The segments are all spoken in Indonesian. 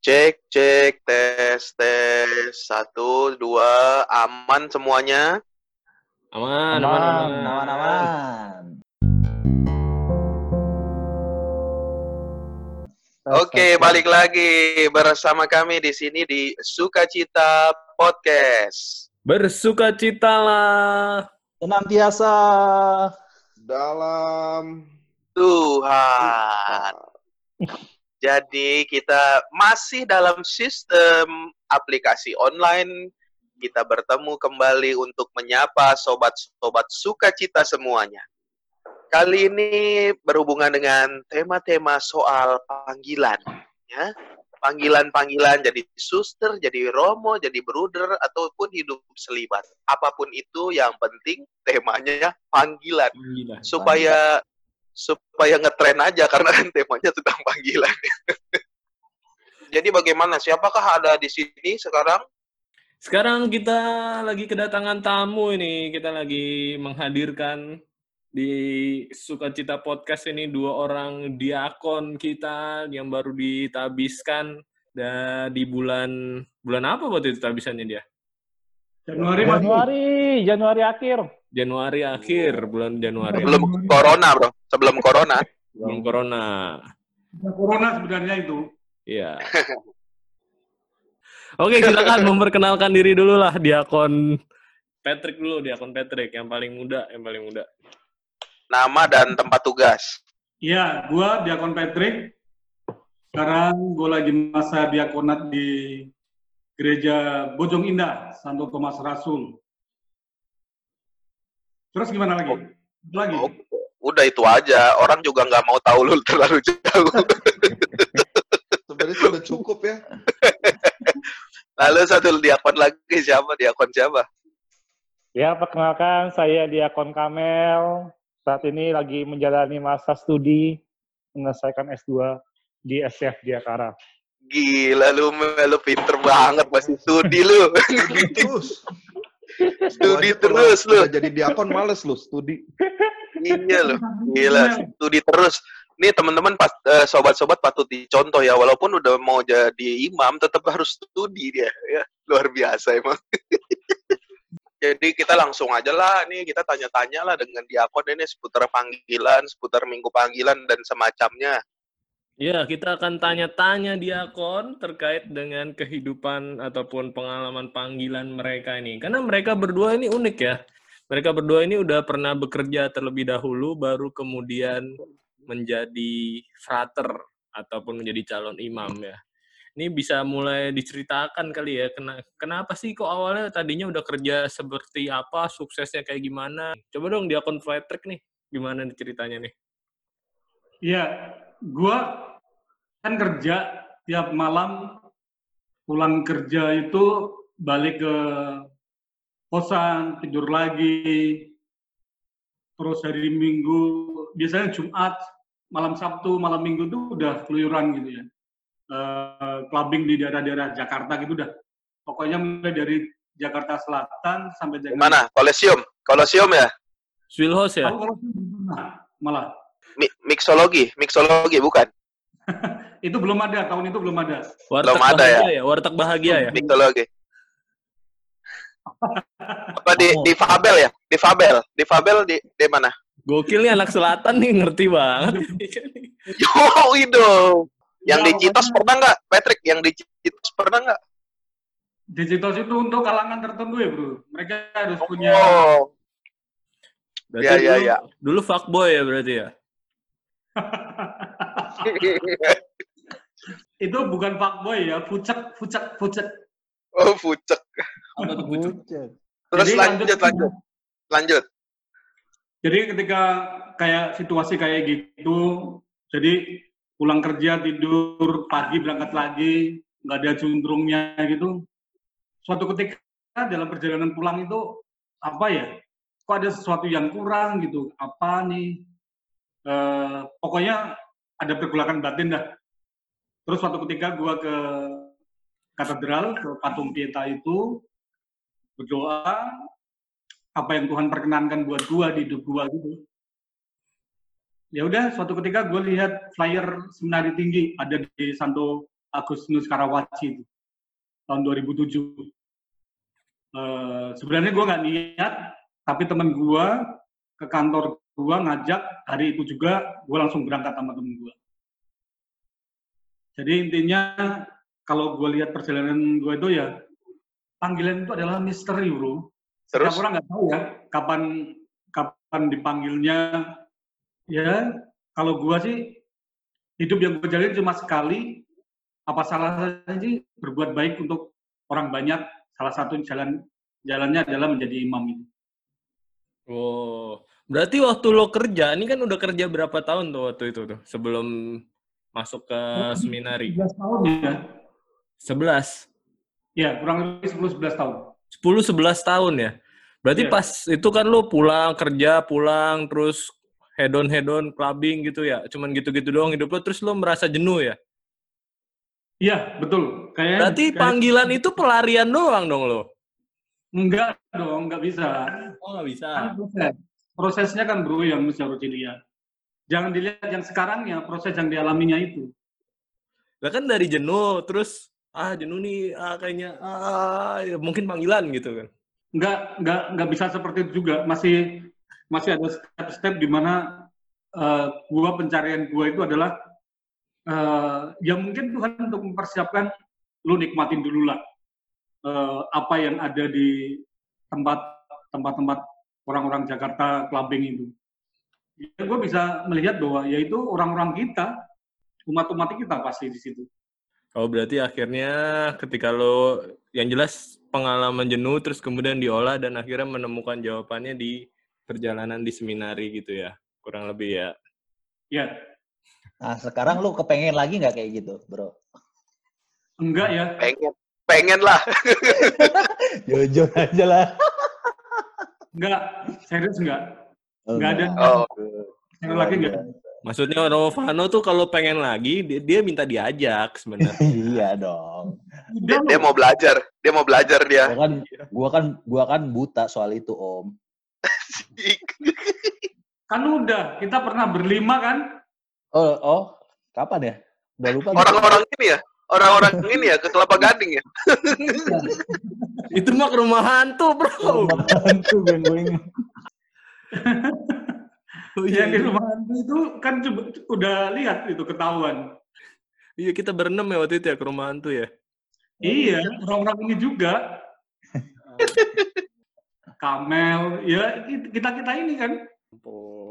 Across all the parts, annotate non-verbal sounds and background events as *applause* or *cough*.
Cek, cek, tes, tes. Satu, dua, aman semuanya. Aman, aman, aman. aman, aman. Oke, balik lagi bersama kami di sini di Sukacita Podcast. Bersukacitalah. Senantiasa. dalam Tuhan. *laughs* Jadi kita masih dalam sistem aplikasi online. Kita bertemu kembali untuk menyapa sobat-sobat sukacita semuanya. Kali ini berhubungan dengan tema-tema soal panggilan. Ya. Panggilan-panggilan jadi suster, jadi romo, jadi bruder, ataupun hidup selibat. Apa pun itu yang penting temanya panggilan. Gila. supaya supaya ngetren aja karena kan temanya tentang panggilan. *laughs* Jadi bagaimana? Siapakah ada di sini sekarang? Sekarang kita lagi kedatangan tamu ini. Kita lagi menghadirkan di Sukacita Podcast ini dua orang diakon kita yang baru ditabiskan dan di bulan bulan apa waktu itu tabisannya dia? Januari. Januari, Januari akhir. Januari akhir, bulan Januari. Sebelum corona, Bro. Sebelum corona. Belum corona. Ada Corona sebenarnya itu. Iya. Oke, silakan memperkenalkan diri dulu lah diakon Patrick dulu, diakon Patrick yang paling muda, yang paling muda. Nama dan tempat tugas. Iya, gua Diakon Patrick. Sekarang gua lagi masa diakonat di Gereja Bojong Indah, Santo Thomas Rasul. Terus gimana lagi? Apa Lagi. Oh, udah itu aja. Orang juga nggak mau tahu lu terlalu jauh. *laughs* sebenarnya sudah cukup ya. *laughs* Lalu satu diakon lagi siapa? Diakon siapa? Ya, perkenalkan saya Diakon Kamel. Saat ini lagi menjalani masa studi menyelesaikan S2 di SF Jakarta. Gila lu, lu pinter banget masih studi lu. *laughs* Studi terus. lu. jadi diakon males lu studi. Iya loh, gila. Studi terus. Nih teman-teman, pas- eh, sobat-sobat patut dicontoh ya. Walaupun udah mau jadi imam, tetap harus studi dia. Ya, luar biasa emang. *laughs* Jadi kita langsung aja lah nih kita tanya-tanya lah dengan diakon ini seputar panggilan, seputar minggu panggilan dan semacamnya. Ya, kita akan tanya-tanya diakon terkait dengan kehidupan ataupun pengalaman panggilan mereka ini. Karena mereka berdua ini unik ya. Mereka berdua ini udah pernah bekerja terlebih dahulu, baru kemudian menjadi frater ataupun menjadi calon imam ya. Ini bisa mulai diceritakan kali ya, kena- kenapa sih kok awalnya tadinya udah kerja seperti apa, suksesnya kayak gimana? Coba dong diakon Patrick nih, gimana ceritanya nih? Iya, gua kan kerja tiap malam pulang kerja itu balik ke kosan, tidur lagi. Terus hari Minggu, biasanya Jumat, malam Sabtu, malam Minggu tuh udah keluyuran gitu ya. Eh, clubbing di daerah-daerah Jakarta gitu dah. Pokoknya mulai dari Jakarta Selatan sampai Jakarta. Mana? Kolosium, Kolosium ya? Swilhouse ya? Aku pernah, malah. Mi- mixologi, mixologi bukan? *laughs* Itu belum ada, tahun itu belum ada. Warteg Belum ada ya? bahagia ya? Warteg bahagia ya? Mixologi. *laughs* Apa di di Fabel ya? Di Fabel, di Fabel di di mana? Gokil nih anak selatan nih, ngerti banget. *laughs* Yo, itu. Yang Ya, di Citos pokoknya- pernah nggak, Patrick? Yang di Citos pernah nggak? Digital itu untuk kalangan tertentu ya bro. Mereka harus punya Oh, Berarti Iya, iya, dulu, iya. dulu fuckboy ya berarti ya? *laughs* itu bukan fuckboy ya, fucek, fucek, fucek. oh, pucek. Apa tuh pucuk? Terus Jadi lanjut, lanjut- lanjut, lanjut. Jadi ketika kayak situasi kayak gitu, jadi pulang kerja tidur pagi berangkat lagi, nggak ada juntrungnya gitu. Suatu ketika dalam perjalanan pulang itu apa ya? Kok ada sesuatu yang kurang gitu? Apa nih? Eh, pokoknya ada pergolakan batin dah. Terus suatu ketika gua ke katedral ke patung Pieta itu berdoa apa yang Tuhan perkenankan buat gua di hidup gua gitu. Ya udah, suatu ketika gue lihat flyer seminari tinggi ada di Santo Agustinus Karawaci itu tahun 2007. Eh, sebenarnya gue nggak niat, tapi temen gue ke kantor gue ngajak hari itu juga gue langsung berangkat sama temen gue. Jadi intinya kalau gue lihat perjalanan gue itu ya panggilan itu adalah misteri bro. Terus? Setiap orang nggak tahu ya kapan kapan dipanggilnya. Ya kalau gue sih hidup yang gue jalani cuma sekali. Apa salahnya sih berbuat baik untuk orang banyak? Salah satu jalan jalannya adalah menjadi imam itu. Oh, berarti waktu lo kerja, ini kan udah kerja berapa tahun tuh waktu itu tuh sebelum masuk ke seminari? 11 tahun ya. 11. Ya, kurang lebih 10-11 tahun. 10 11 tahun ya. Berarti Iya. pas itu kan lo pulang kerja, pulang terus head on head on clubbing gitu ya. Cuman gitu-gitu doang hidup lo terus lo merasa jenuh ya. Iya, betul. Kayak Berarti kayak- panggilan itu pelarian doang dong lo. enggak dong, enggak bisa. Oh, nggak bisa. Kan proses. Prosesnya kan bro yang mesti harus dilihat. Jangan dilihat yang sekarang ya, proses yang dialaminya itu. Lah kan dari jenuh terus ah jenuh nih ah kayaknya ah ya, mungkin panggilan gitu kan. Enggak, enggak, enggak bisa seperti itu juga. Masih masih ada step-step di mana eh, gua pencarian gua itu adalah eh, ya mungkin Tuhan untuk mempersiapkan lu nikmatin dulu lah eh, apa yang ada di tempat tempat-tempat orang-orang Jakarta clubbing itu. Ya, gue bisa melihat bahwa yaitu orang-orang kita, umat-umat kita pasti di situ. Oh berarti akhirnya ketika lo yang jelas pengalaman jenuh terus kemudian diolah dan akhirnya menemukan jawabannya di perjalanan di seminari gitu ya kurang lebih ya. Ya, Nah, sekarang lu kepengen lagi nggak kayak gitu, bro? enggak ya. Pengen, pengen lah. *laughs* Jujur aja lah. Enggak, serius enggak. Oh, Nggak ada. Oh. Sekali lagi enggak. Maksudnya Rovano tuh kalau pengen lagi dia, dia minta diajak sebenarnya. *laughs* iya dong. Dia, dia mau belajar, dia mau belajar dia. Gua kan, gua kan, gua kan buta soal itu, Om. *laughs* Kan udah, kita pernah berlima kan? Oh, oh, kapan ya? Udah lupa. Orang-orang ini ya, orang-orang ini ya ke Kelapa Gading ya. *laughs* Itu mah ke rumah hantu bro. Gue gue ingat. Oh, Yang di iya, rumah hantu itu kan coba, udah lihat itu ketahuan. iya kita berenam ya waktu itu ya ke rumah hantu ya. Iya, orang-orang ini juga. *laughs* Kamel, ya kita-kita ini kan.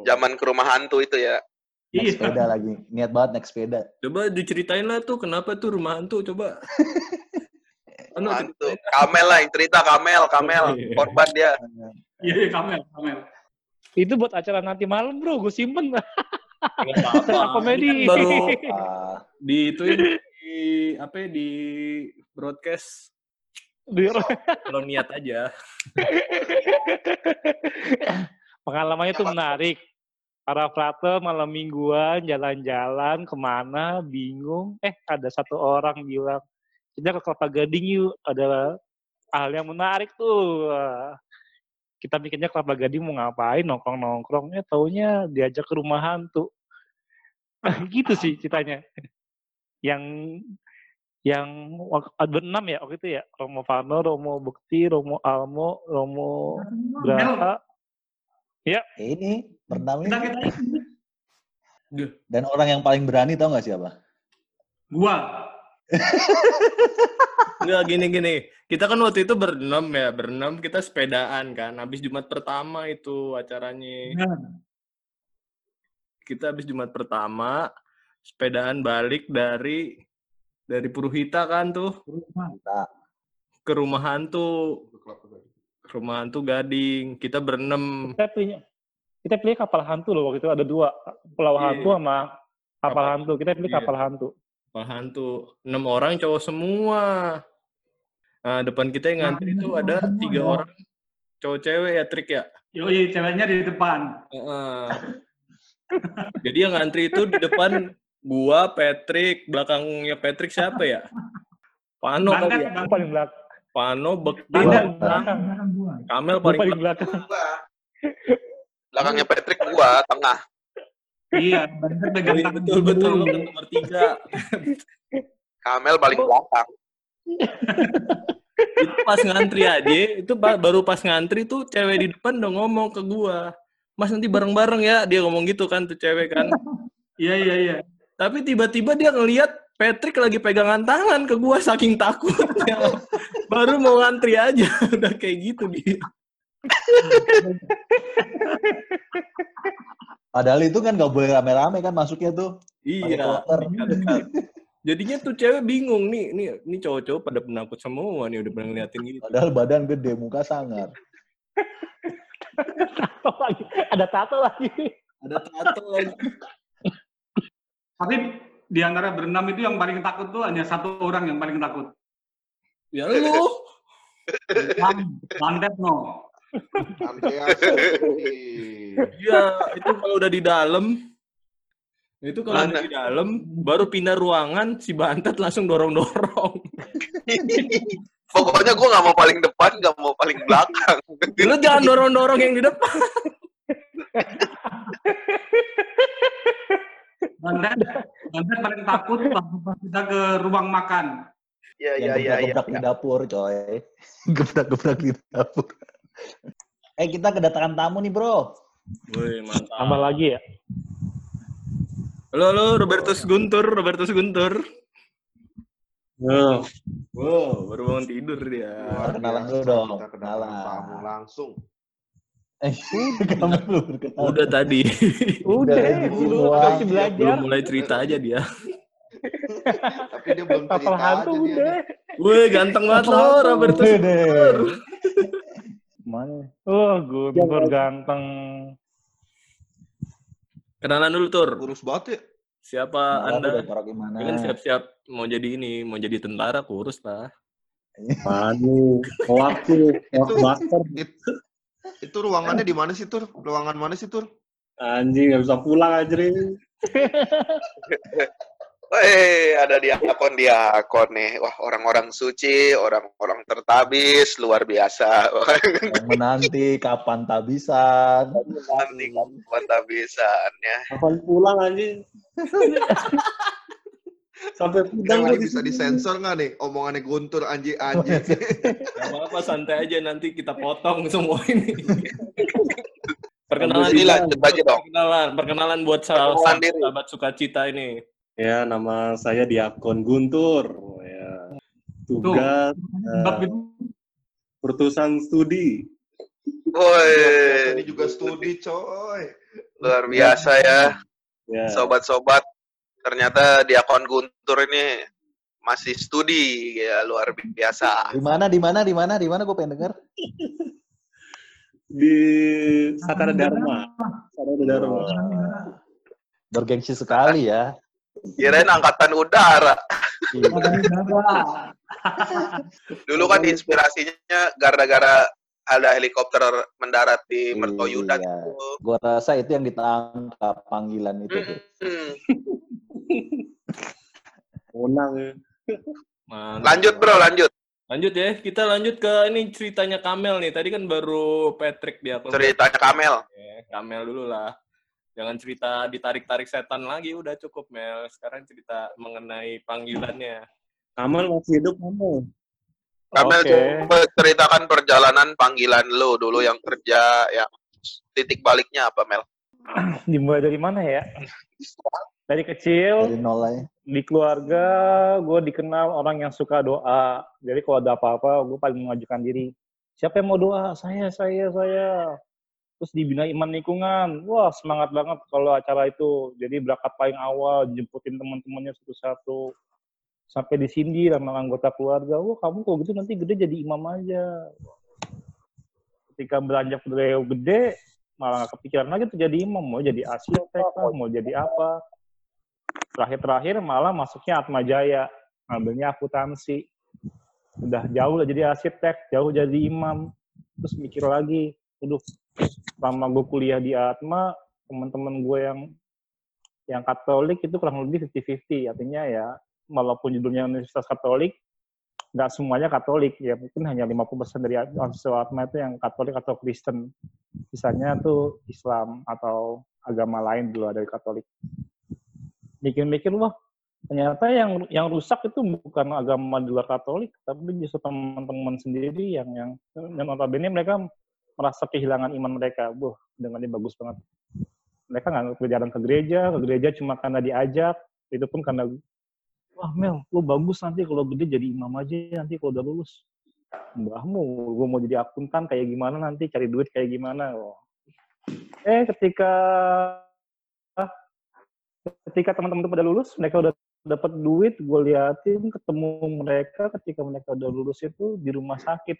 Zaman ke rumah hantu itu ya. Naik Iya. sepeda lagi. Niat banget naik sepeda. Coba diceritain lah tuh kenapa tuh rumah hantu coba. *laughs* Anu, Hantu. Kamel lah yang cerita Kamel, Kamel. Iya. Korban dia. Iya, iya, Kamel, Kamel. Itu buat acara nanti malam bro, gue simpen. *laughs* apa-apa. Komedi. Ini kan baru Ah, *laughs* di itu di apa ya, di broadcast kalau niat aja. pengalamannya tuh menarik. Para frater malam mingguan jalan-jalan ke mana bingung. Eh ada satu orang bilang kita ke Kelapa Gading yuk. Ada hal yang menarik tuh. Kita mikirnya Kelapa Gading mau ngapain nongkrong-nongkrong. Eh taunya diajak ke rumah hantu. *laughs* gitu sih ceritanya. Yang yang ada enam ya waktu itu ya Romo Fano, Romo Bekti, Romo Almo, Romo Braha, ini pertama ini. Dan orang yang paling berani tau nggak siapa? Gua. *laughs* Enggak gini-gini. Kita kan waktu itu berenam ya, berenam kita sepedaan kan. Habis Jumat pertama itu acaranya. Kita habis Jumat pertama sepedaan balik dari dari Purhita kan tuh ke rumah hantu, ke rumah hantu Gading. Kita berenam. kita pilih kita pilih kapal hantu loh waktu itu ada dua pulau Iya. hantu sama kapal Kapal- hantu kita pilih iya. kapal hantu Kapal hantu. Enam orang cowok semua. Nah, depan kita yang ngantri itu ada tiga orang cowok cewek ya trik ya. yoi, ceweknya di depan. Heeh. Jadi yang ngantri itu di depan gua, Patrick, belakangnya Patrick siapa ya? Pano kali ya. Paling belakang Pano, Bekti. Kamel paling paling belakang. belakang Belakangnya Patrick gua, tengah. Iya, tangan betul betul lu kan nomor tiga. Kamel paling belakang. *laughs* itu pas ngantri aja, itu ba- baru pas ngantri tuh cewek di depan udah ngomong ke gua. Mas nanti bareng-bareng ya, dia ngomong gitu kan tuh cewek kan. Iya iya iya. Tapi tiba-tiba dia ngelihat Patrick lagi pegangan tangan ke gua saking takutnya. Baru mau ngantri aja, *laughs* udah kayak gitu dia. Padahal itu kan nggak boleh rame-rame kan masuknya tuh. Iya. *laughs* Jadinya tuh cewek bingung nih, nih, nih cowok-cowok pada penakut semua nih udah pernah ngeliatin gitu. Padahal badan gede, muka sangar. Tato lagi. Ada tato lagi. Ada tato lagi. Tapi di antara berenam itu yang paling takut tuh hanya satu orang yang paling takut. Ya lu. Lantet no. Iya, itu kalau udah di dalam itu kalau Mana? di dalam baru pindah ruangan si Bantet langsung dorong-dorong. Pokoknya gue nggak mau paling depan, nggak mau paling belakang. Lu jangan dorong-dorong yang di depan. Lantet, Lantet paling takut waktu pas kita ke ruang makan. Iya, iya, iya, iya. gebrak-gebrak di dapur, coy. *laughs* Gebrak-gebrak di dapur. Eh, kita kedatangan tamu nih, bro. Woi, mantap. Tambah lagi ya. Halo, halo, Robertus Guntur, Robertus Guntur. Oh, Wow, baru bangun tidur dia. Luar Kenalan dulu dong, Kita kenalan. tamu langsung. Eh, *laughs* kamu belum berkenalan. Udah tadi. Udah, Udah, dulu semua. masih belajar. Belum mulai cerita aja dia. Tapi dia belum cerita aja hantu dia. udah. Woi, ganteng banget lo? Robertus. Mana? Oh, Guntur ganteng. Kenalan dulu, Tur. Kurus banget ya. Siapa Marah Anda? gimana? Kan siap-siap mau jadi ini, mau jadi tentara, kurus lah. Manu, waktu, waktu Itu, itu ruangannya di mana sih, Tur? Ruangan mana sih, Tur? anjing nggak bisa pulang aja *laughs* Weh, ada diakon diakon nih. Wah, orang-orang suci, orang-orang tertabis, luar biasa. Yang *laughs* menanti kapan tabisan. Nanti kapan tabisan ya. Kapan pulang anjing? *laughs* Sampai pulang di bisa disensor nggak nih? Omongannya Guntur anjing anjing. *laughs* Gak apa-apa, santai aja. Nanti kita potong semua ini. perkenalan, Ini lanjut aja dong. perkenalan, perkenalan buat sahabat, Perkenalan sahabat sukacita ini. Ya, nama saya Diakon Guntur. Ya. Tugas Sebab eh, itu pertusan studi. Woi, Ini juga studi, coy. luar biasa ya, Ya. sobat-sobat. Ternyata diakon Guntur ini masih studi ya luar biasa. Di mana? Di mana? Di mana? Di mana? Gue pengen denger. Di Sakara Dharma. Sakara Dharma. Bergengsi sekali ya. Kirain angkatan udara. Iya. *laughs* Dulu kan inspirasinya gara-gara ada helikopter mendarat di Mertoyudan Iya. itu. Gue rasa itu yang ditangkap panggilan itu. *laughs* Menang. Mantap. Lanjut bro, lanjut. Lanjut ya, kita lanjut ke ini ceritanya Kamel nih. Tadi kan baru Patrick dia. Ceritanya Kamel. Ya, Kamel dulu lah. Jangan cerita ditarik-tarik setan lagi, udah cukup Mel. Sekarang cerita mengenai panggilannya. Kamal masih hidup kamu. Kamel Oke. coba ceritakan perjalanan panggilan lo dulu yang kerja, yang titik baliknya apa Mel? *clears throat* Dimulai dari mana ya? Dari kecil, Dari nol aja. di keluarga, gue dikenal orang yang suka doa. Jadi kalau ada apa-apa, gue paling mengajukan diri. Siapa yang mau doa? Saya, saya, saya. Terus dibina iman lingkungan. Wah, semangat banget kalau acara itu. Jadi berangkat paling awal, jemputin teman-temannya satu-satu. Sampai disindir sama anggota keluarga. Wah, kamu kalau gitu nanti gede jadi imam aja. Ketika beranjak beliau gede, malah nggak kepikiran lagi tuh jadi imam. Mau jadi lah, mau jadi apa terakhir-terakhir malah masuknya Atma Jaya ngambilnya akuntansi udah jauh lah jadi arsitek jauh jadi imam terus mikir lagi aduh selama gue kuliah di Atma teman-teman gue yang yang Katolik itu kurang lebih 50-50 artinya ya walaupun judulnya Universitas Katolik nggak semuanya Katolik. Ya mungkin hanya 50% dari mahasiswa Atma itu yang Katolik atau Kristen. Sisanya tuh Islam atau agama lain dulu dari Katolik. Mikir-mikir wah ternyata yang yang rusak itu bukan agama di luar Katolik, tapi justru teman-teman sendiri yang yang yang notabene mereka merasa kehilangan iman mereka. Buh, dengan ini bagus banget. Mereka nggak berjalan ke gereja, ke gereja cuma karena diajak, itu pun karena wah Mel, lu bagus nanti kalau gede jadi imam aja nanti kalau udah lulus. Mbahmu, gue mau jadi akuntan kayak gimana nanti, cari duit kayak gimana. Wah. Eh, ketika ketika teman-teman itu pada lulus, mereka udah dapat duit, gue liatin ketemu mereka ketika mereka udah lulus itu di rumah sakit.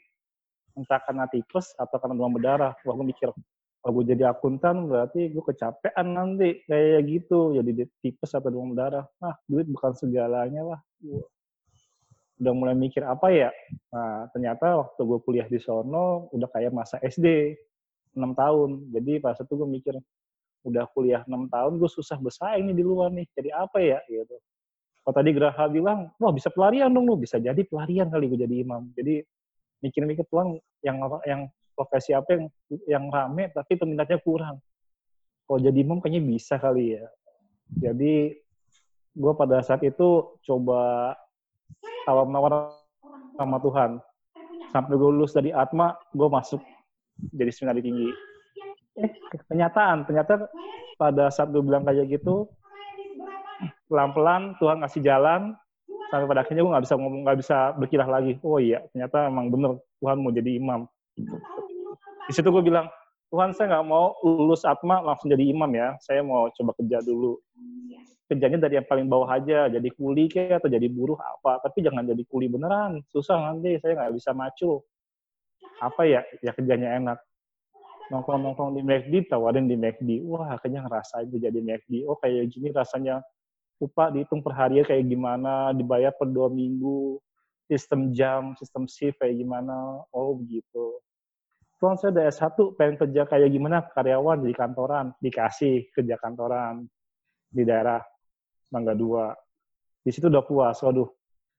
Entah karena tipes atau karena demam berdarah. Wah, gue mikir, kalau gue jadi akuntan berarti gue kecapean nanti kayak gitu. Jadi tipes atau demam berdarah. Ah, duit bukan segalanya lah. Gua udah mulai mikir apa ya. Nah, ternyata waktu gue kuliah di sono udah kayak masa SD. 6 tahun. Jadi pas itu gue mikir, udah kuliah 6 tahun gue susah bersaing nih di luar nih. Jadi apa ya gitu. Kalau tadi Graha bilang, wah bisa pelarian dong lu, bisa jadi pelarian kali gue jadi imam. Jadi mikir-mikir Tuhan yang yang profesi apa yang yang rame tapi peminatnya kurang. Kalau jadi imam kayaknya bisa kali ya. Jadi gue pada saat itu coba tawar menawar sama Tuhan. Sampai gue lulus dari Atma, gue masuk jadi seminari tinggi. Eh, kenyataan, ternyata pada saat gue bilang kayak gitu, pelan-pelan Tuhan ngasih jalan, sampai pada akhirnya gue nggak bisa ngomong, nggak bisa berkilah lagi. Oh iya, ternyata emang bener Tuhan mau jadi imam. Di situ gue bilang, Tuhan saya nggak mau lulus Atma langsung jadi imam ya, saya mau coba kerja dulu. Kerjanya dari yang paling bawah aja, jadi kuli kayak atau jadi buruh apa, tapi jangan jadi kuli beneran, susah nanti saya nggak bisa macu. Apa ya, ya kerjanya enak nongkrong-nongkrong di McD, tawarin di McD. Wah, akhirnya ngerasain tuh jadi McD. Oh, kayak gini rasanya upah dihitung per hari kayak gimana, dibayar per dua minggu, sistem jam, sistem shift kayak gimana. Oh, gitu. Tuhan saya udah S1, pengen kerja kayak gimana, karyawan di kantoran, dikasih kerja kantoran di daerah Mangga Dua. Di situ udah puas, waduh,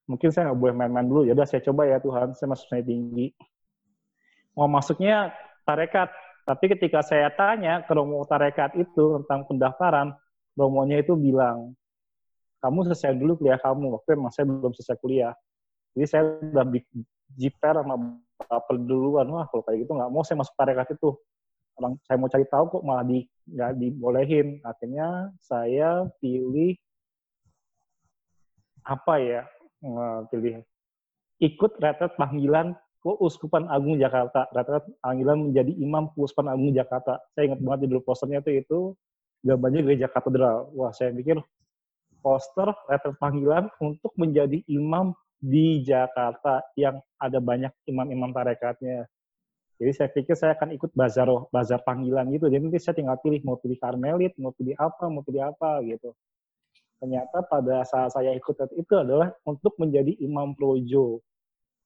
mungkin saya nggak boleh main-main dulu, ya udah saya coba ya Tuhan, saya masuk saya tinggi. Mau masuknya tarekat, tapi ketika saya tanya ke Romo Tarekat itu tentang pendaftaran, Romonya itu bilang, kamu selesai dulu kuliah kamu. Waktu emang saya belum selesai kuliah. Jadi saya udah jiper sama baper duluan. Wah, kalau kayak gitu nggak mau saya masuk Tarekat itu. Orang saya mau cari tahu kok malah di nggak dibolehin. Akhirnya saya pilih apa ya? Pilih ikut retret panggilan Keuskupan Agung Jakarta. Rata-rata panggilan menjadi imam Keuskupan Agung Jakarta. Saya ingat banget judul posternya itu itu gambarnya gereja katedral. Wah, saya pikir poster letter panggilan untuk menjadi imam di Jakarta yang ada banyak imam-imam tarekatnya. Jadi saya pikir saya akan ikut bazar bazar panggilan gitu. Jadi nanti saya tinggal pilih mau pilih Karmelit, mau pilih apa, mau pilih apa gitu. Ternyata pada saat saya ikut itu adalah untuk menjadi imam projo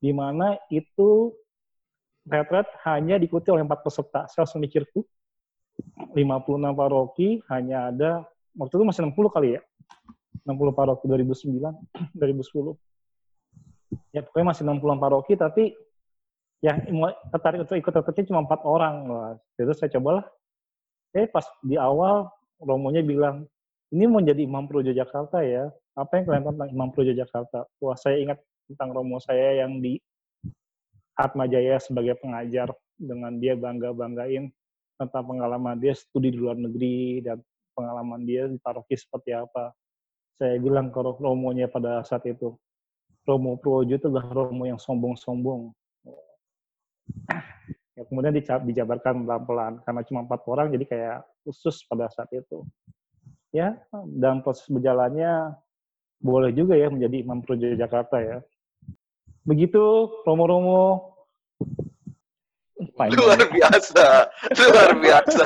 di mana itu retret hanya diikuti oleh empat peserta. Saya langsung mikir tuh, 56 paroki hanya ada, waktu itu masih 60 kali ya, 60 paroki 2009, 2010. *clears throat* Ya pokoknya masih 60 paroki, tapi yang tertarik untuk ikut retretnya cuma empat orang. Wah, itu saya cobalah. Eh pas di awal Romonya bilang, ini mau jadi Imam Projo Jakarta ya. Apa yang kalian tentang Imam Projo Jakarta? Wah, saya ingat tentang Romo saya yang di Atma Jaya sebagai pengajar dengan dia bangga-banggain tentang pengalaman dia studi di luar negeri dan pengalaman dia di paroki seperti apa. Saya bilang ke Romonya pada saat itu, Romo Projo itu adalah Romo yang sombong-sombong. Ya, kemudian dijabarkan pelan-pelan karena cuma empat orang jadi kayak khusus pada saat itu. Ya, dan proses berjalannya boleh juga ya menjadi Imam Projo Jakarta ya. Begitu Romo-Romo. Luar biasa, luar biasa.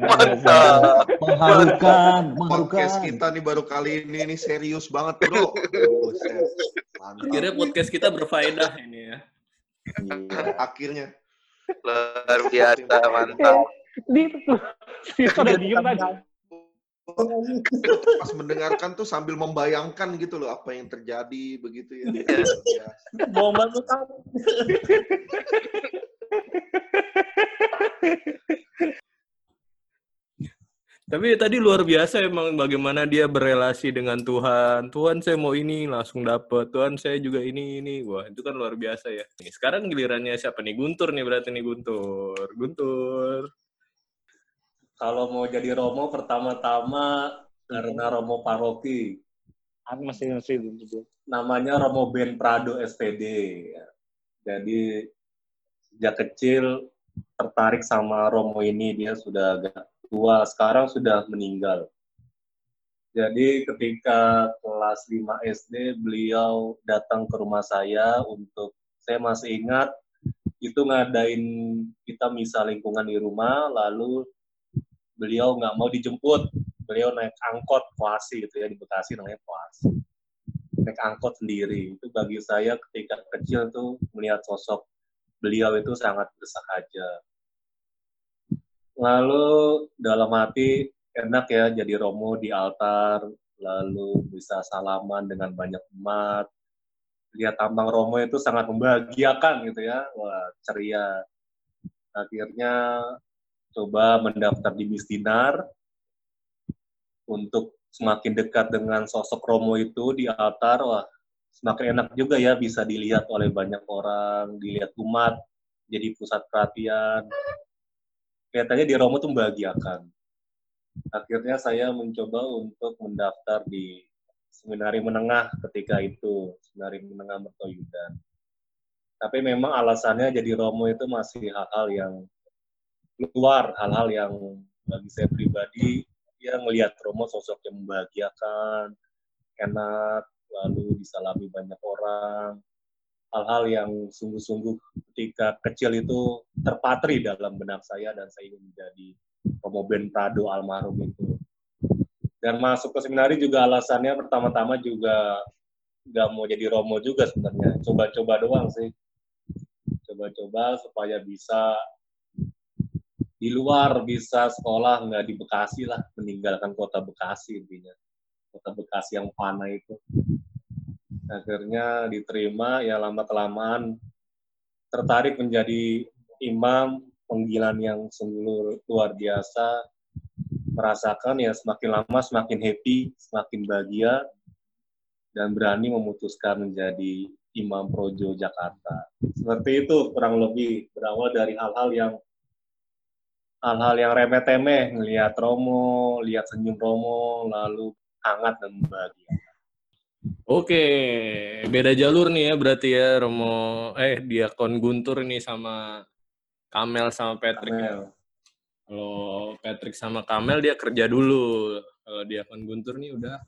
Mantap. Mengharukan, mengharukan. Podcast kita nih baru kali ini nih serius banget, Bro. *laughs* Mantap. Akhirnya podcast kita berfaedah ini ya. Iya. Akhirnya. Luar biasa, mantap. Di itu udah diem tadi. Pas mendengarkan tuh sambil membayangkan gitu loh apa yang terjadi begitu ya. Iya. Luar Tapi tadi luar biasa emang bagaimana dia berelasi dengan Tuhan. Tuhan saya mau ini langsung dapet. Tuhan saya juga ini ini. Wah itu kan luar biasa ya. Nih, sekarang gilirannya siapa nih? Guntur nih berarti nih Guntur. Guntur. Kalau mau jadi Romo pertama-tama karena Romo paroki. Aku masih masih belum Namanya Romo Ben Prado SPD. Jadi sejak kecil tertarik sama Romo ini dia sudah agak tua, sekarang sudah meninggal. Jadi ketika kelas 5 SD beliau datang ke rumah saya untuk saya masih ingat itu ngadain kita misa lingkungan di rumah lalu beliau nggak mau dijemput. Beliau naik angkot koasi gitu ya di Bekasi namanya koasi naik angkot sendiri. Itu bagi saya ketika kecil tuh melihat sosok beliau itu sangat bersahaja lalu dalam hati enak ya jadi romo di altar lalu bisa salaman dengan banyak umat. Lihat tambang romo itu sangat membahagiakan gitu ya. Wah ceria. Akhirnya coba mendaftar di Misdinar untuk semakin dekat dengan sosok Romo itu di altar, wah semakin enak juga ya bisa dilihat oleh banyak orang, dilihat umat, jadi pusat perhatian. Kelihatannya di Romo tuh membahagiakan. Akhirnya saya mencoba untuk mendaftar di seminari menengah ketika itu, seminari menengah Mertoyudan. Tapi memang alasannya jadi Romo itu masih hal-hal yang luar hal-hal yang bagi saya pribadi ya melihat Romo sosok yang membahagiakan enak lalu disalami banyak orang. Hal-hal yang sungguh-sungguh ketika kecil itu terpatri dalam benak saya dan saya ingin menjadi Romo Ben Prado almarhum itu. Dan masuk ke seminari juga alasannya pertama-tama juga nggak mau jadi Romo juga sebenarnya. Coba-coba doang sih. Coba-coba supaya bisa di luar bisa sekolah nggak di Bekasi lah. Meninggalkan kota Bekasi intinya. Kota Bekasi yang panah itu akhirnya diterima ya lama kelamaan tertarik menjadi imam panggilan yang sungguh luar biasa. Merasakan ya semakin lama semakin happy semakin bahagia dan berani memutuskan menjadi imam projo Jakarta. Seperti itu kurang lebih berawal dari hal-hal yang hal-hal yang remeh-temeh, ngelihat Romo, lihat senyum Romo, lalu hangat dan bahagia. Oke, beda jalur nih ya berarti ya Romo, eh Diakon Guntur nih sama Kamel sama Patrick. ya. Kamel. Kalau Patrick sama Kamel dia kerja dulu. Kalau Diakon Guntur nih udah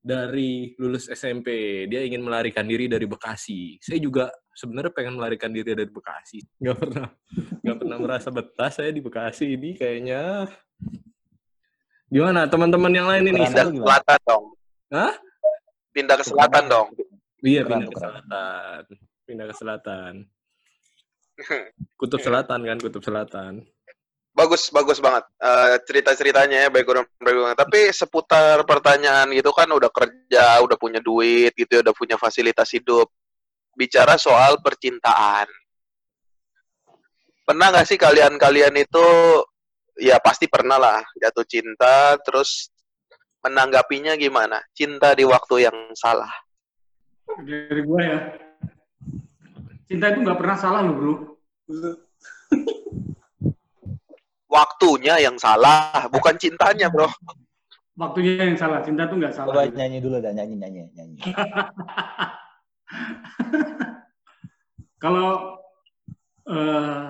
dari lulus SMP. Dia ingin melarikan diri dari Bekasi. Saya juga sebenarnya pengen melarikan diri dari Bekasi. Nggak pernah, nggak pernah merasa betah saya di Bekasi ini kayaknya. Gimana teman-teman yang lain ini? Pindah ke selatan dong. Hah? Pindah ke selatan dong. Iya pindah ke selatan. Pindah ke selatan. *laughs* Kutub Selatan kan, Kutub Selatan. bagus bagus banget Eh, cerita-ceritanya ya background background tapi seputar pertanyaan gitu kan udah kerja udah punya duit gitu ya, udah punya fasilitas hidup bicara soal percintaan pernah nggak sih kalian-kalian itu ya pasti pernah lah jatuh cinta terus menanggapinya gimana cinta di waktu yang salah Dari gue ya. Cinta itu nggak pernah salah loh bro. waktunya yang salah bukan cintanya bro Waktunya yang salah. Cinta itu nggak salah. Coba nyanyi dulu dah, nyanyi, nyanyi, nyanyi. *laughs* Kalau eh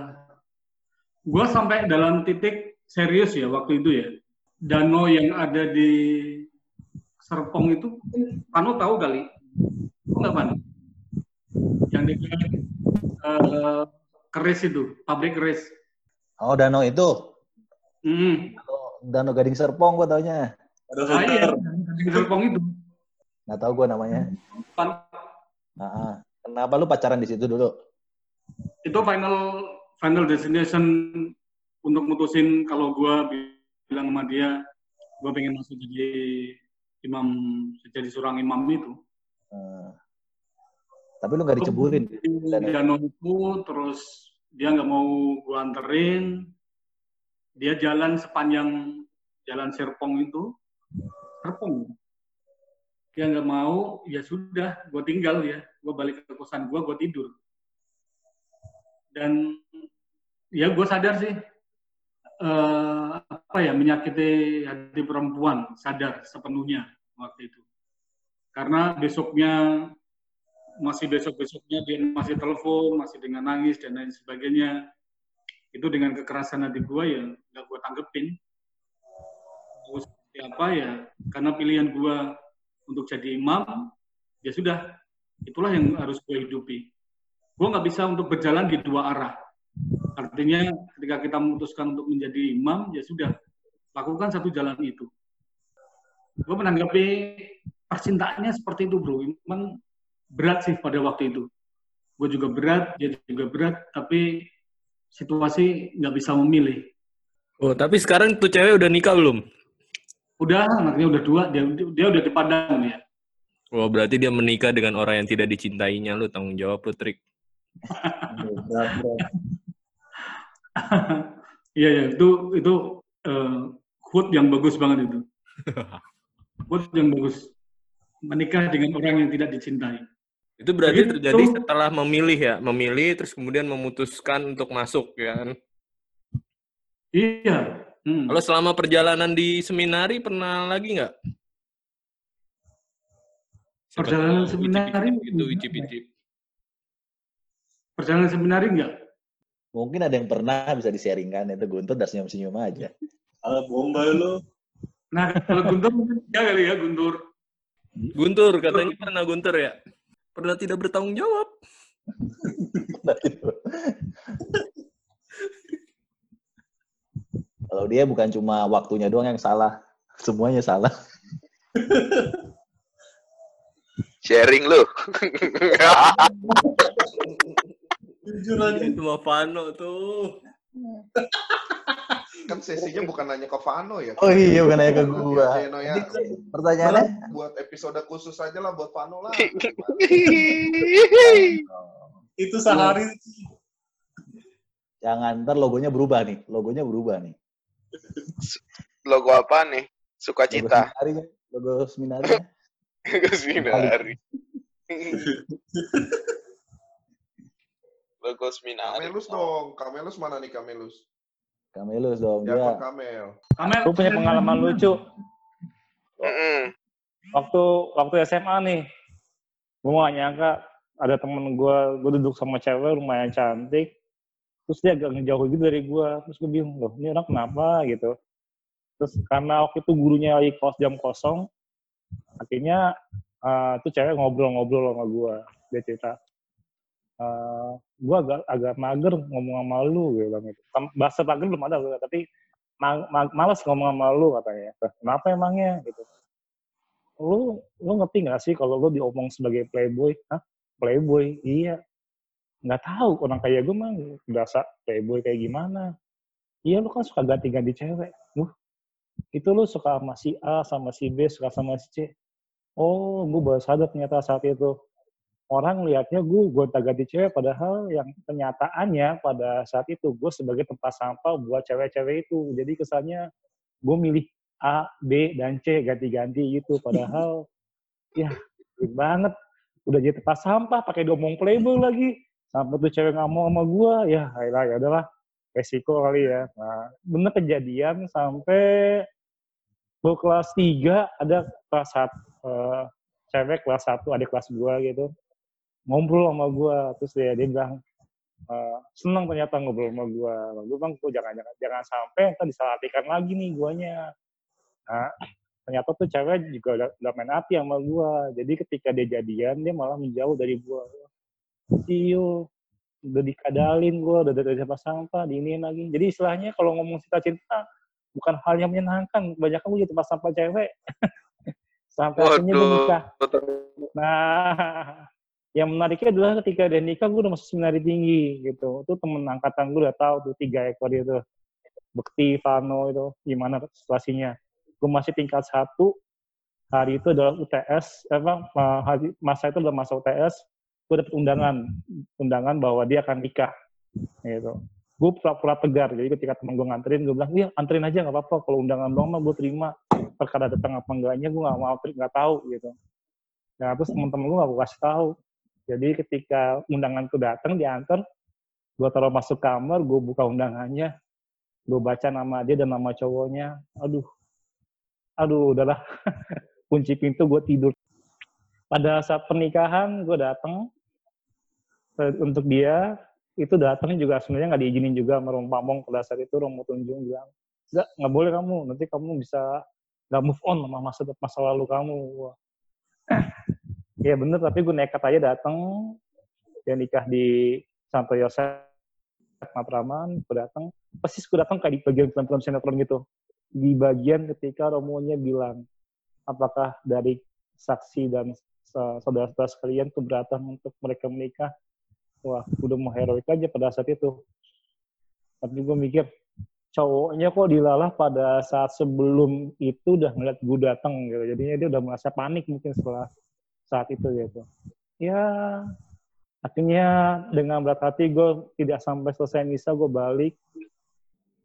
gue sampai dalam titik serius ya waktu itu ya. Danau yang ada di Serpong itu, Pano tahu kali? Tahu nggak Pano? Yang di eh, keris itu, pabrik keris. Oh, Danau itu. Hmm. Danau Gading Serpong gua taunya. Aduh, Ah, iya, di Serpong itu. Nggak tahu gua namanya. Pan- Ah, ah. Kenapa lu pacaran di situ dulu? itu final final destination untuk mutusin kalau gua bilang sama dia gua pengen masuk jadi imam jadi seorang imam itu Hmm. Tapi lu nggak diceburin. di danau itu terus dia nggak mau gua anterin dia jalan sepanjang Jalan Serpong itu, Serpong. Dia nggak mau, ya sudah, gue tinggal ya. Gue balik ke kosan gue, gue tidur. Dan ya gue sadar sih, eh, apa ya, menyakiti hati perempuan, sadar sepenuhnya waktu itu. Karena besoknya, masih besok-besoknya dia masih telepon, masih dengan nangis dan lain sebagainya. Itu dengan kekerasan hati gue ya nggak gue tanggepin. Terus apa ya, karena pilihan gue untuk jadi imam, ya sudah, itulah yang harus gue hidupi. Gue nggak bisa untuk berjalan di dua arah. Artinya ketika kita memutuskan untuk menjadi imam, ya sudah, lakukan satu jalan itu. Gue menanggapi percintaannya seperti itu bro, memang berat sih pada waktu itu. Gue juga berat, dia juga berat, tapi situasi nggak bisa memilih. Oh, tapi sekarang tuh cewek udah nikah belum? Udah, anaknya udah dua, dia, dia udah di Padang ya. Oh, berarti dia menikah dengan orang yang tidak dicintainya. Lu tanggung jawab lu, Trik. *laughs* Berat, berat. Iya ya, itu itu eh, quote yang bagus banget itu. *laughs* Quote yang bagus. Menikah dengan orang yang tidak dicintai. Itu berarti Begitu. terjadi setelah memilih ya, memilih terus kemudian memutuskan untuk masuk ya kan. Iya. Hmm. Kalau selama perjalanan di seminari pernah lagi nggak? Perjalanan seminari gimana icip-icip. Perjalanan seminari enggak? Mungkin ada yang pernah bisa di-sharingkan itu Guntur dan senyum-senyum aja. Ala bomba lu. Nah, kalau Guntur mungkin ya kali ya Guntur. Guntur, katanya pernah Guntur ya? Pernah tidak bertanggung jawab. *laughs* Kalau dia bukan cuma waktunya doang yang salah, semuanya salah. Sharing lu. *laughs* Jujur aja. Itu mah Vano tuh. *laughs* Kan sesinya bukan nanya ke Vano ya. Oh iya, bukan nanya ke gua. Ya, no, ya. Pertanyaannya? Buat episode khusus aja lah buat Vano lah. *laughs* Itu sehari Jangan, ntar logonya berubah nih. Logonya berubah nih. Logo apa nih? Logo Sukacita. seminarinya. Logo seminari. Seminari. Logo seminari. *laughs* Kamelus dong. Kamelus mana nih Kamelus? Kamelus dong. Ya, Dia Kamel. Kamel, Gue punya pengalaman lucu. Mm-mm. Waktu waktu SMA nih, gue gak nyangka ada temen gue, gue duduk sama cewek lumayan cantik, terus dia agak ngejauh gitu dari gue, terus gue bingung loh, ini orang kenapa gitu. Terus karena waktu itu gurunya lagi kos jam kosong, akhirnya uh, tuh cewek ngobrol-ngobrol sama gue, dia cerita, uh, gue agak agak mager ngomong sama lu, gue gitu. Tam- Bahasa mager belum ada, gua, tapi ma- ma- malas ngomong sama lu katanya. "Lah, Kenapa emangnya gitu? Lu lu ngerti nggak sih kalau lu diomong sebagai playboy? Hah? Playboy? Iya. Nggak tahu orang kayak gue mah berasa playboy kayak gimana. Iya lu kan suka ganti-ganti cewek. Wah, itu lu suka sama si A, sama si B, suka sama si C. Oh, gue baru sadar ternyata saat itu. Orang lihatnya gue gonta-ganti cewek, padahal yang kenyataannya pada saat itu gue sebagai tempat sampah buat cewek-cewek itu. Jadi kesannya gue milih A, B, dan C ganti-ganti gitu. Padahal *laughs* ya ribet banget. Udah jadi tempat sampah, pakai domong playboy lagi. Sampai tuh cewek nggak mau sama gue, ya ayolah, ya udahlah. Resiko kali ya. Nah, bener kejadian sampai gue kelas 3, ada kelas 1, cewek kelas 1, adik kelas gue gitu. Ngobrol sama gue, terus dia, dia bilang, eh, seneng ternyata ngobrol sama gue. Gue bilang, "Kok jangan, jangan, jangan sampai ntar disalahartikan lagi nih guanya. Nah, ternyata tuh cewek juga udah, udah main hati sama gua. Jadi ketika dia jadian, dia malah menjauh dari gua. Iyo, udah dikadalin gua, udah dari sampah sampah, diinin lagi. Jadi istilahnya kalau ngomong cinta-cinta, bukan hal yang menyenangkan. Kebanyakan gua jadi tempat sampah cewek. Sampai akhirnya dia nikah. Nah, yang menariknya adalah ketika dia nikah, gue udah masuk seminari tinggi gitu. Itu temen angkatan gue udah tahu tuh tiga ekor itu. Bekti, Vano itu gimana situasinya. Gue masih tingkat satu, hari itu adalah UTS, apa, hari, masa itu adalah masa UTS, gue dapet undangan, undangan bahwa dia akan nikah. Gitu. gue pura-pura tegar jadi ketika temen gue nganterin gue bilang iya anterin aja nggak apa-apa kalau undangan doang mah gue terima perkara datang apa enggaknya gue nggak mau nggak tahu gitu nah terus teman-teman gue gak gue kasih tahu jadi ketika undangan tuh datang diantar gue taruh masuk kamar gue buka undangannya gue baca nama dia dan nama cowoknya. Aduh. Aduh udahlah. *laughs* Kunci pintu gue tidur. Pada saat pernikahan gue datang eh, untuk dia. Itu datang juga sebenarnya nggak diizinin juga sama Rom Pamong. Pada saat itu Romo Tunjung bilang nggak nggak boleh kamu. Nanti kamu bisa nggak move on sama masa masa lalu kamu. Wah. Ya bener tapi gue nekat aja datang dia nikah di Santo Yosef Matraman gue datang persis gue datang kayak di bagian film-film sinetron gitu. Di bagian ketika Romonya bilang apakah dari saksi dan saudara-saudara sekalian keberatan untuk mereka menikah? Wah udah mau heroik aja pada saat itu. Tapi gue mikir cowoknya kok dilalah pada saat sebelum itu udah ngeliat gue datang gitu. Jadinya dia udah merasa panik mungkin setelah saat itu gitu ya akhirnya dengan berat hati gue tidak sampai selesai misa gue balik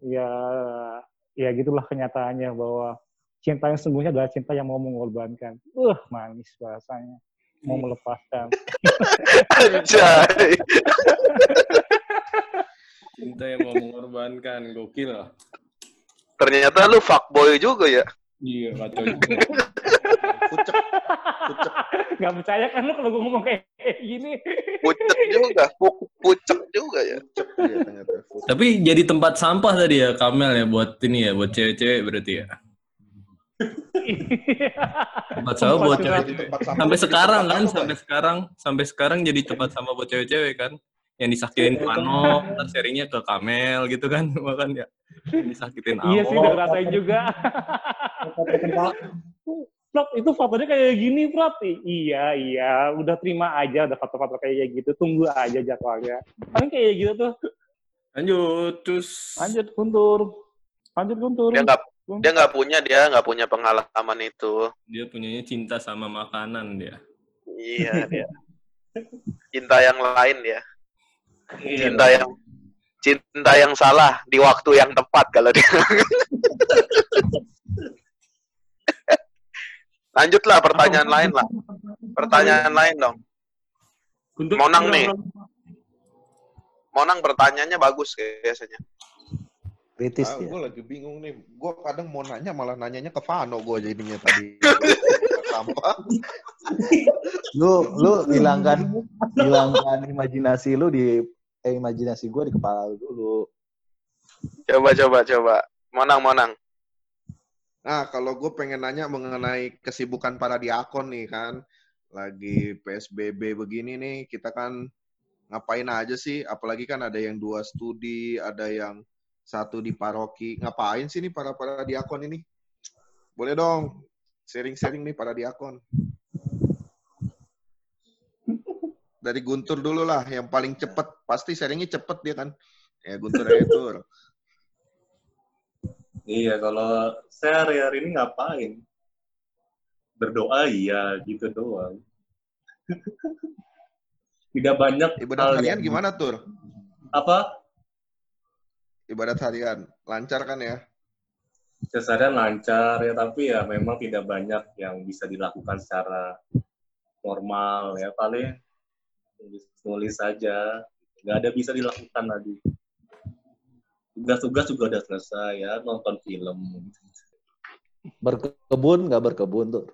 ya ya gitulah kenyataannya bahwa cinta yang sungguhnya adalah cinta yang mau mengorbankan uh manis bahasanya mau melepaskan. Anjay. Cinta yang mau mengorbankan, gokil lah. Ternyata lu fuckboy juga ya. Iya, kacau juga. Gak percaya kan lu kalau gue ngomong kayak gini. Pucet juga. Pu- Pucek juga ya. Ternyata. Pucek. Tapi jadi tempat sampah tadi ya Kamel ya buat ini ya, buat cewek-cewek berarti ya. Tempat sampah buat cewek-cewek. Sampah Sampai sekarang kan, sampai sekarang, sampai sekarang jadi tempat sampah buat cewek-cewek kan. Yang disakitin Pano, ntar sharingnya ke Kamel gitu kan, *laughs* makan ya. Yang disakitin iya sih Amo. udah ngerasain juga. Prap, itu fotonya kayak gini, Prap. I- Iya, iya. Udah terima aja, udah foto-foto kayak gitu. Tunggu aja jadwalnya. Paling kayak gitu tuh. Lanjut, terus. Lanjut, Guntur. Lanjut, Guntur. Dia nggak dia nggak punya dia nggak punya pengalaman itu. Dia punyanya cinta sama makanan dia. Iya dia. Cinta yang lain ya. Iya, Cinta yang cinta yang salah di waktu yang tepat kalau dia. *laughs* Lanjutlah pertanyaan lain lah. Pertanyaan lain dong. Untuk Monang nih. Monang pertanyaannya bagus biasanya. Kritis Ah, dia. gue lagi bingung nih. Gue kadang mau nanya malah nanyanya ke Vano gue jadinya tadi. *laughs* Sampah. Lu lu hilangkan hilangkan imajinasi lu di eh, imajinasi gua di kepala lu dulu. Coba coba coba. Monang monang. Nah, kalau gue pengen nanya mengenai kesibukan para diakon nih kan. Lagi PSBB begini nih, kita kan ngapain aja sih? Apalagi kan ada yang dua studi, ada yang satu di paroki. Ngapain sih nih para para diakon ini? Boleh dong, sharing-sharing nih para diakon. Dari Guntur dulu lah, yang paling cepet. Pasti sharingnya cepet dia kan. Ya Guntur Tur. Iya, kalau saya hari-hari ini ngapain? Berdoa iya, gitu doang. *laughs* Tidak banyak Ibadat hal harian yang- gimana Tur? Apa? Ibadat harian. Lancar kan ya? Kesadaran lancar ya, tapi ya memang tidak banyak yang bisa dilakukan secara normal ya. Paling nulis saja, nggak ada bisa dilakukan lagi. Tugas-tugas juga udah selesai ya, nonton film. Berkebun nggak berkebun tuh.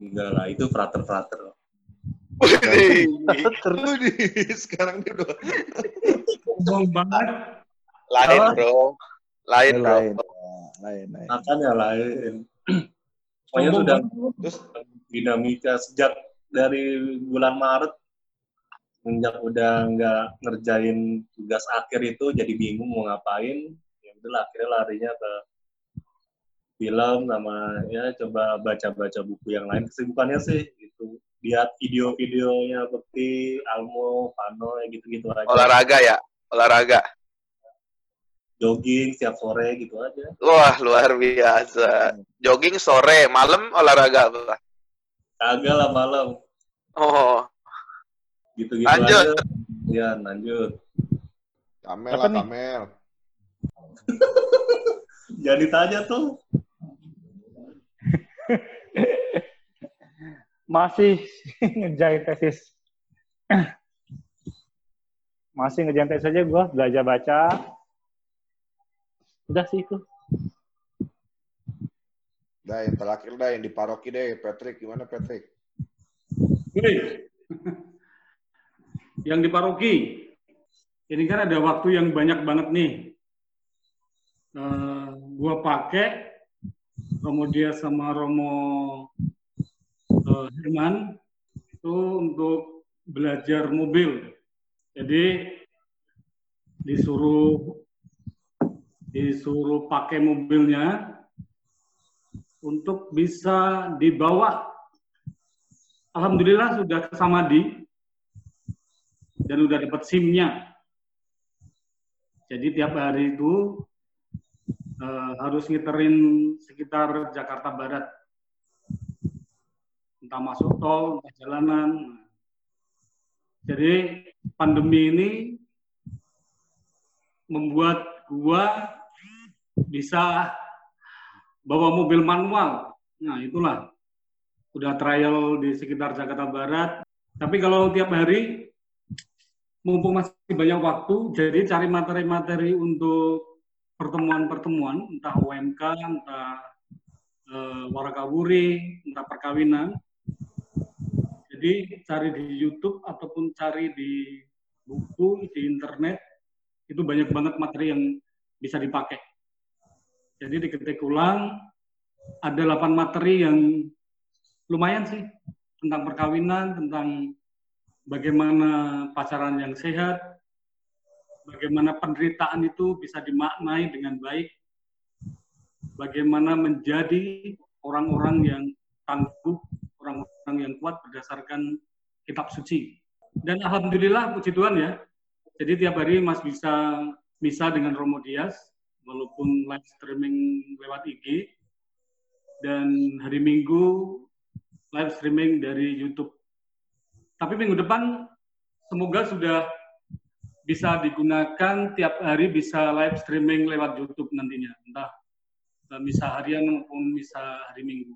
Enggak lah, itu frater-frater. Widih, *laughs* sekarang dia udah Sombong banget. lain bro. Lain bro. lain. Lain, lain. Makanya lain. *clears throat* Pokoknya sudah terus dinamika sejak dari bulan Maret sejak udah nggak ngerjain tugas akhir itu jadi bingung mau ngapain ya udah akhirnya larinya ke film sama ya coba baca-baca buku yang lain kesibukannya sih itu lihat video-videonya seperti Almo, Pano ya gitu-gitu aja Olahraga ya. Olahraga. jogging setiap sore gitu aja Wah luar biasa. Jogging sore, malam olahraga apa? kagak lah malam Oh, gitu-gitu Lanjut. aja ya lanjut Kamel Apa lah, nih? Kamel. *laughs* Jangan ditanya tuh. *laughs* Masih ngerjain tesis. *clears throat* Masih ngerjain tesis aja gue, belajar baca. Udah sih itu. Dah yang terakhir dah yang di paroki deh, Patrick. Gimana Patrick? Oke. Yang di paroki. Ini kan ada waktu yang banyak banget nih. Eh, gua pakai Romo dia sama Romo eh, Herman itu untuk belajar mobil. Jadi disuruh disuruh pakai mobilnya untuk bisa dibawa Alhamdulillah sudah ke Samadi dan udah dapat SIM-nya. Jadi tiap hari itu eh, harus ngiterin sekitar Jakarta Barat. Entah masuk tol, entah jalanan. Jadi pandemi ini membuat gua bisa bawa mobil manual. Nah, itulah udah trial di sekitar Jakarta Barat. Tapi kalau tiap hari, mumpung masih banyak waktu, jadi cari materi-materi untuk pertemuan-pertemuan, entah UMK, entah eh, warakawuri, entah perkawinan. Jadi cari di YouTube ataupun cari di buku, di internet, itu banyak banget materi yang bisa dipakai. Jadi diketik ulang, ada 8 materi yang lumayan sih tentang perkawinan, tentang bagaimana pacaran yang sehat, bagaimana penderitaan itu bisa dimaknai dengan baik, bagaimana menjadi orang-orang yang tangguh, orang-orang yang kuat berdasarkan kitab suci. Dan alhamdulillah puji Tuhan ya. Jadi tiap hari Mas bisa bisa dengan Romo Dias walaupun live streaming lewat IG dan hari Minggu live streaming dari YouTube. Tapi minggu depan semoga sudah bisa digunakan tiap hari bisa live streaming lewat YouTube nantinya, entah misa harian maupun misa hari Minggu.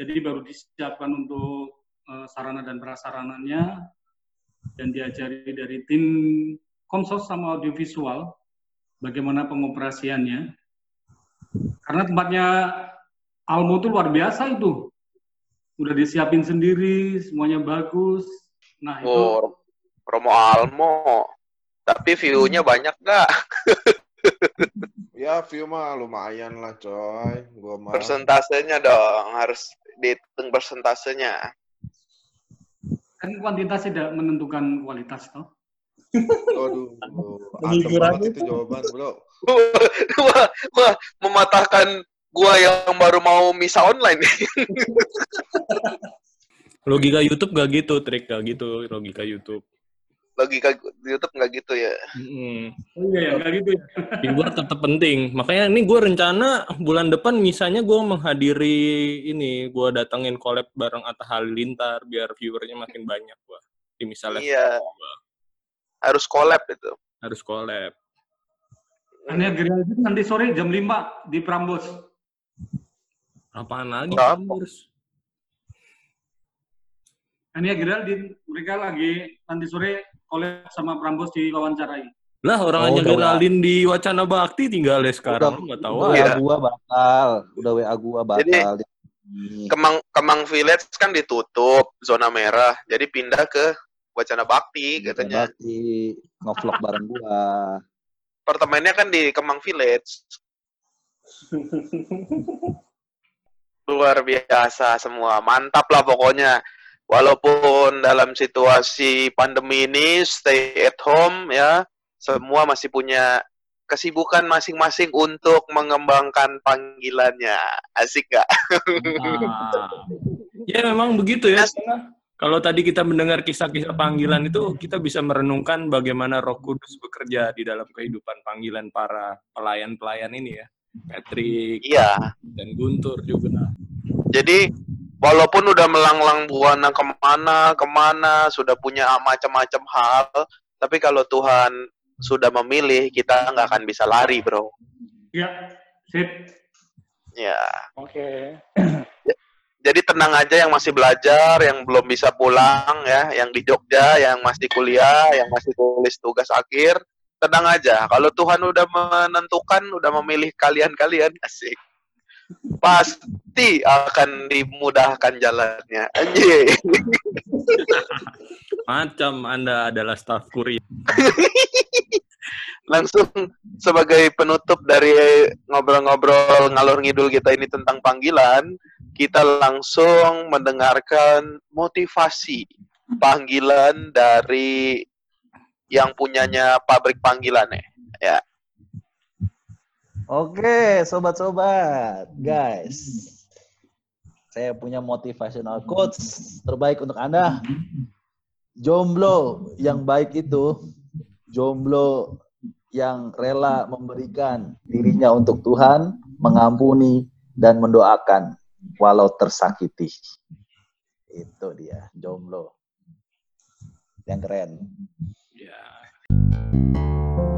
Jadi baru disiapkan untuk eh, sarana dan prasarananya dan diajari dari tim konsos sama audiovisual bagaimana pengoperasiannya. Karena tempatnya Almo itu luar biasa itu udah disiapin sendiri, semuanya bagus. Nah, itu Oh, Romo Almo. Tapi view-nya banyak nggak? *laughs* Ya view mah lumayan lah coy. Gua mah. Persentasenya dong, harus dihitung persentasenya. kan kuantitas tidak menentukan kualitas toh. Aduh, *laughs* banget itu jawaban bro. wah, wah, mematahkan gua yang baru mau misa online nih. *laughs* Logika YouTube gak gitu, trik gak gitu logika YouTube. Logika YouTube nggak gitu ya. Mm-mm. Oh iya ya, nggak gitu ya. *laughs* Luar tetap penting. Makanya ini gue rencana bulan depan misalnya gue menghadiri ini, gue datengin collab bareng Atta Halilintar biar viewernya makin banyak gue. Di misalnya Iya. Harus collab itu. harus collab. Geraldine nanti sore jam 5 di Prambos. Apaan lagi? Apa? Terus? Ania Geraldine, mereka lagi nanti sore collab sama Prambos di wawancarai. Lah orang Oh, hanya udah Geraldine di Wacana Bakti tinggal ya sekarang. Udah- nggak tahu Udah aja. WA gua batal. Udah WA gua Jadi- batal. Kemang Kemang Village kan ditutup zona merah, jadi pindah ke Wacana Bakti katanya. Bakti ngevlog bareng gua. Apartemennya kan di Kemang Village. *laughs* Luar biasa semua, mantap lah pokoknya. Walaupun dalam situasi pandemi ini stay at home ya, semua masih punya kesibukan masing-masing untuk mengembangkan panggilannya. Asik gak? Mantap. ya memang begitu ya. Kalau tadi kita mendengar kisah-kisah panggilan itu, kita bisa merenungkan bagaimana Roh Kudus bekerja di dalam kehidupan panggilan para pelayan-pelayan ini ya. Patrick Iya. dan Guntur juga. Jadi walaupun udah melanglang buana ke mana ke mana sudah punya macam-macam hal, tapi kalau Tuhan sudah memilih, kita nggak akan bisa lari, bro. Ya, sip. Ya. Oke. Jadi tenang aja yang masih belajar, yang belum bisa pulang ya, yang di Jogja, yang masih kuliah, yang masih tulis tugas akhir, tenang aja. Kalau Tuhan udah menentukan, udah memilih kalian-kalian, *laughs* asik. Pasti akan dimudahkan jalannya. Anjir. *laughs* Macam Anda adalah staf kurir. *laughs* Langsung sebagai penutup dari ngobrol-ngobrol ngalor ngidul kita ini tentang panggilan, kita langsung mendengarkan motivasi panggilan dari yang punyanya pabrik panggilan ya. Oke, sobat-sobat, guys. Saya punya motivational quotes terbaik untuk Anda. Jomblo yang baik itu jomblo yang rela memberikan dirinya untuk Tuhan, mengampuni dan mendoakan walau tersakiti. Itu dia, jomblo. Yang keren. Yeah.